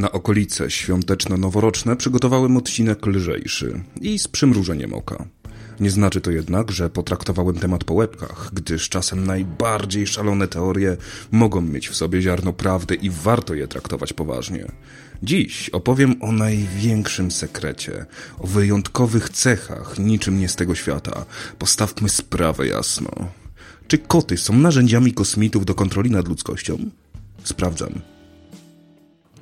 Na okolice świąteczno-noworoczne przygotowałem odcinek lżejszy i z przymrużeniem oka. Nie znaczy to jednak, że potraktowałem temat po łebkach, gdyż czasem najbardziej szalone teorie mogą mieć w sobie ziarno prawdy i warto je traktować poważnie. Dziś opowiem o największym sekrecie, o wyjątkowych cechach, niczym nie z tego świata. Postawmy sprawę jasno. Czy koty są narzędziami kosmitów do kontroli nad ludzkością? Sprawdzam.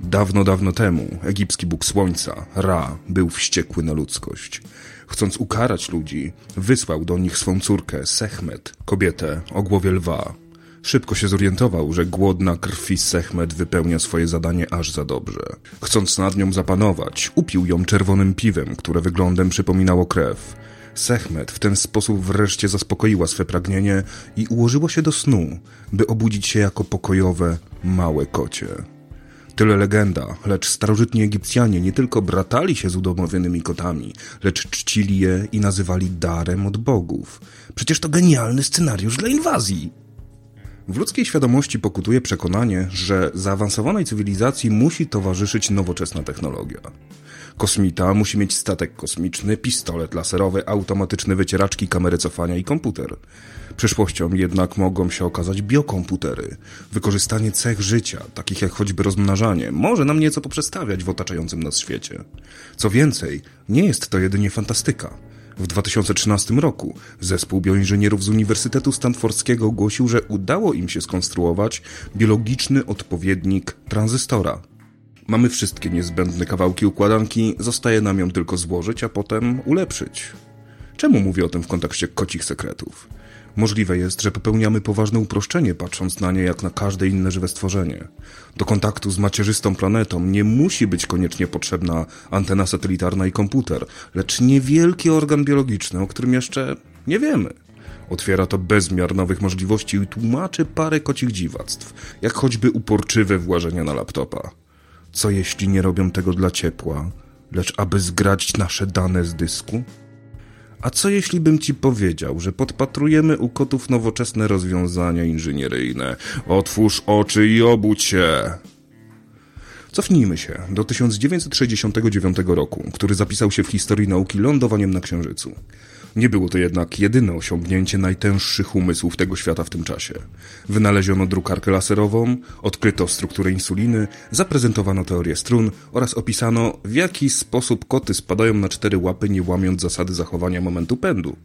Dawno, dawno temu egipski bóg słońca, Ra, był wściekły na ludzkość. Chcąc ukarać ludzi, wysłał do nich swą córkę, Sechmet, kobietę o głowie lwa. Szybko się zorientował, że głodna krwi Sechmet wypełnia swoje zadanie aż za dobrze. Chcąc nad nią zapanować, upił ją czerwonym piwem, które wyglądem przypominało krew. Sechmet w ten sposób wreszcie zaspokoiła swe pragnienie i ułożyła się do snu, by obudzić się jako pokojowe, małe kocie. Tyle legenda, lecz starożytni Egipcjanie nie tylko bratali się z udomowionymi kotami, lecz czcili je i nazywali darem od bogów. Przecież to genialny scenariusz dla inwazji. W ludzkiej świadomości pokutuje przekonanie, że zaawansowanej cywilizacji musi towarzyszyć nowoczesna technologia. Kosmita musi mieć statek kosmiczny, pistolet laserowy, automatyczne wycieraczki, kamery cofania i komputer. Przyszłością jednak mogą się okazać biokomputery. Wykorzystanie cech życia, takich jak choćby rozmnażanie, może nam nieco poprzestawiać w otaczającym nas świecie. Co więcej, nie jest to jedynie fantastyka. W 2013 roku zespół bioinżynierów z Uniwersytetu Stanfordskiego ogłosił, że udało im się skonstruować biologiczny odpowiednik tranzystora. Mamy wszystkie niezbędne kawałki układanki, zostaje nam ją tylko złożyć, a potem ulepszyć. Czemu mówię o tym w kontekście kocich sekretów? Możliwe jest, że popełniamy poważne uproszczenie, patrząc na nie jak na każde inne żywe stworzenie. Do kontaktu z macierzystą planetą nie musi być koniecznie potrzebna antena satelitarna i komputer, lecz niewielki organ biologiczny, o którym jeszcze nie wiemy. Otwiera to bezmiar nowych możliwości i tłumaczy parę kocich dziwactw, jak choćby uporczywe włażenia na laptopa. Co jeśli nie robią tego dla ciepła, lecz aby zgrać nasze dane z dysku? A co jeśli bym ci powiedział, że podpatrujemy u kotów nowoczesne rozwiązania inżynieryjne? Otwórz oczy i obudź się! Cofnijmy się do 1969 roku, który zapisał się w historii nauki lądowaniem na Księżycu. Nie było to jednak jedyne osiągnięcie najtęższych umysłów tego świata w tym czasie. Wynaleziono drukarkę laserową, odkryto strukturę insuliny, zaprezentowano teorię strun oraz opisano, w jaki sposób koty spadają na cztery łapy, nie łamiąc zasady zachowania momentu pędu.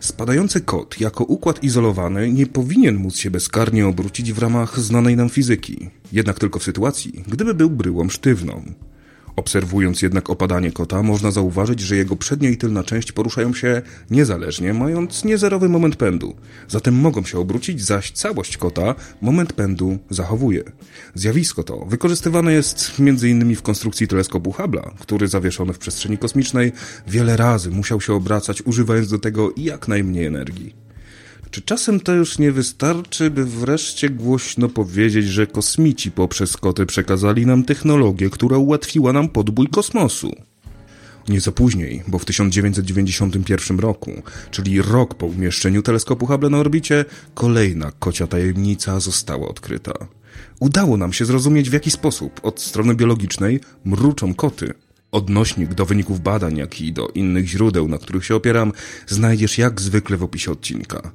Spadający kot jako układ izolowany nie powinien móc się bezkarnie obrócić w ramach znanej nam fizyki, jednak tylko w sytuacji, gdyby był bryłą sztywną. Obserwując jednak opadanie kota, można zauważyć, że jego przednia i tylna część poruszają się niezależnie, mając niezerowy moment pędu. Zatem mogą się obrócić, zaś całość kota moment pędu zachowuje. Zjawisko to wykorzystywane jest m.in. w konstrukcji teleskopu Hubble'a, który zawieszony w przestrzeni kosmicznej wiele razy musiał się obracać, używając do tego jak najmniej energii. Czy czasem to już nie wystarczy, by wreszcie głośno powiedzieć, że kosmici poprzez koty przekazali nam technologię, która ułatwiła nam podbój kosmosu? Nieco później, bo w 1991 roku, czyli rok po umieszczeniu teleskopu Hubble na orbicie, kolejna kocia tajemnica została odkryta. Udało nam się zrozumieć w jaki sposób od strony biologicznej mruczą koty. Odnośnik do wyników badań, jak i do innych źródeł, na których się opieram, znajdziesz jak zwykle w opisie odcinka.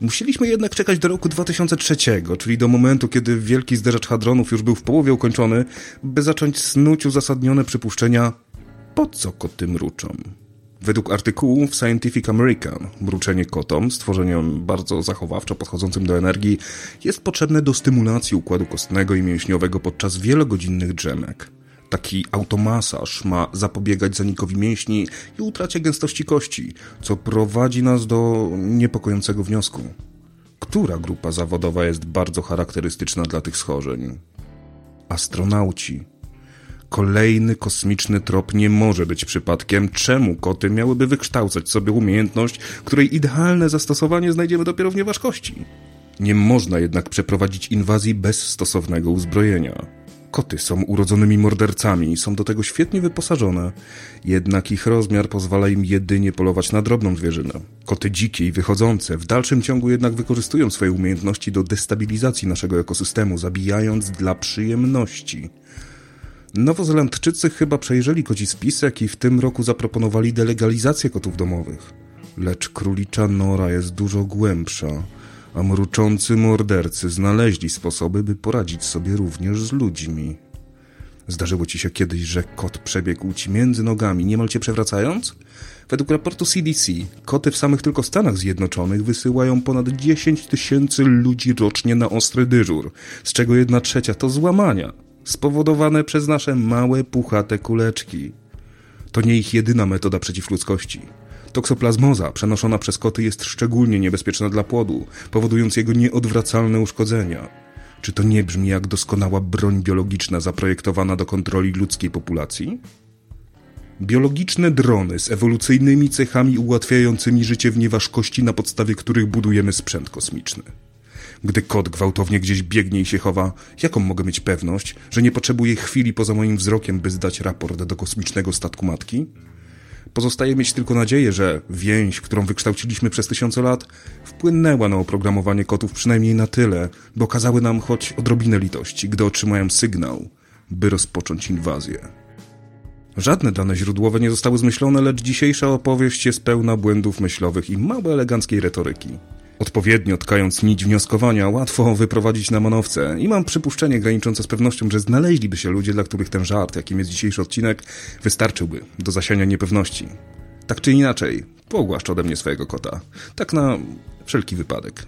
Musieliśmy jednak czekać do roku 2003, czyli do momentu, kiedy wielki zderzacz hadronów już był w połowie ukończony, by zacząć snuć uzasadnione przypuszczenia, po co koty mruczą. Według artykułu w Scientific American mruczenie kotom, stworzeniem bardzo zachowawczo podchodzącym do energii, jest potrzebne do stymulacji układu kostnego i mięśniowego podczas wielogodzinnych drzemek. Taki automasaż ma zapobiegać zanikowi mięśni i utracie gęstości kości, co prowadzi nas do niepokojącego wniosku. Która grupa zawodowa jest bardzo charakterystyczna dla tych schorzeń? Astronauci. Kolejny kosmiczny trop nie może być przypadkiem, czemu koty miałyby wykształcać sobie umiejętność, której idealne zastosowanie znajdziemy dopiero w nieważkości. Nie można jednak przeprowadzić inwazji bez stosownego uzbrojenia. Koty są urodzonymi mordercami i są do tego świetnie wyposażone, jednak ich rozmiar pozwala im jedynie polować na drobną zwierzynę. Koty dzikie i wychodzące w dalszym ciągu jednak wykorzystują swoje umiejętności do destabilizacji naszego ekosystemu, zabijając dla przyjemności. Nowozelandczycy chyba przejrzeli koci spisek i w tym roku zaproponowali delegalizację kotów domowych. Lecz królicza nora jest dużo głębsza, a mruczący mordercy znaleźli sposoby, by poradzić sobie również z ludźmi. Zdarzyło ci się kiedyś, że kot przebiegł ci między nogami, niemal cię przewracając? Według raportu CDC, koty w samych tylko Stanach Zjednoczonych wysyłają ponad 10 tysięcy ludzi rocznie na ostry dyżur, z czego jedna trzecia to złamania, spowodowane przez nasze małe, puchate kuleczki. To nie ich jedyna metoda przeciwludzkości. Toksoplazmoza przenoszona przez koty jest szczególnie niebezpieczna dla płodu, powodując jego nieodwracalne uszkodzenia. Czy to nie brzmi jak doskonała broń biologiczna zaprojektowana do kontroli ludzkiej populacji? Biologiczne drony z ewolucyjnymi cechami ułatwiającymi życie w nieważkości, na podstawie których budujemy sprzęt kosmiczny. Gdy kot gwałtownie gdzieś biegnie i się chowa, jaką mogę mieć pewność, że nie potrzebuję chwili poza moim wzrokiem, by zdać raport do kosmicznego statku matki? Pozostaje mieć tylko nadzieję, że więź, którą wykształciliśmy przez tysiące lat, wpłynęła na oprogramowanie kotów przynajmniej na tyle, by okazały nam choć odrobinę litości, gdy otrzymają sygnał, by rozpocząć inwazję. Żadne dane źródłowe nie zostały zmyślone, lecz dzisiejsza opowieść jest pełna błędów myślowych i mało eleganckiej retoryki. Odpowiednio tkając nić wnioskowania, łatwo wyprowadzić na manowce i mam przypuszczenie graniczące z pewnością, że znaleźliby się ludzie, dla których ten żart, jakim jest dzisiejszy odcinek, wystarczyłby do zasiania niepewności. Tak czy inaczej, pogłaszcz ode mnie swojego kota. Tak na wszelki wypadek.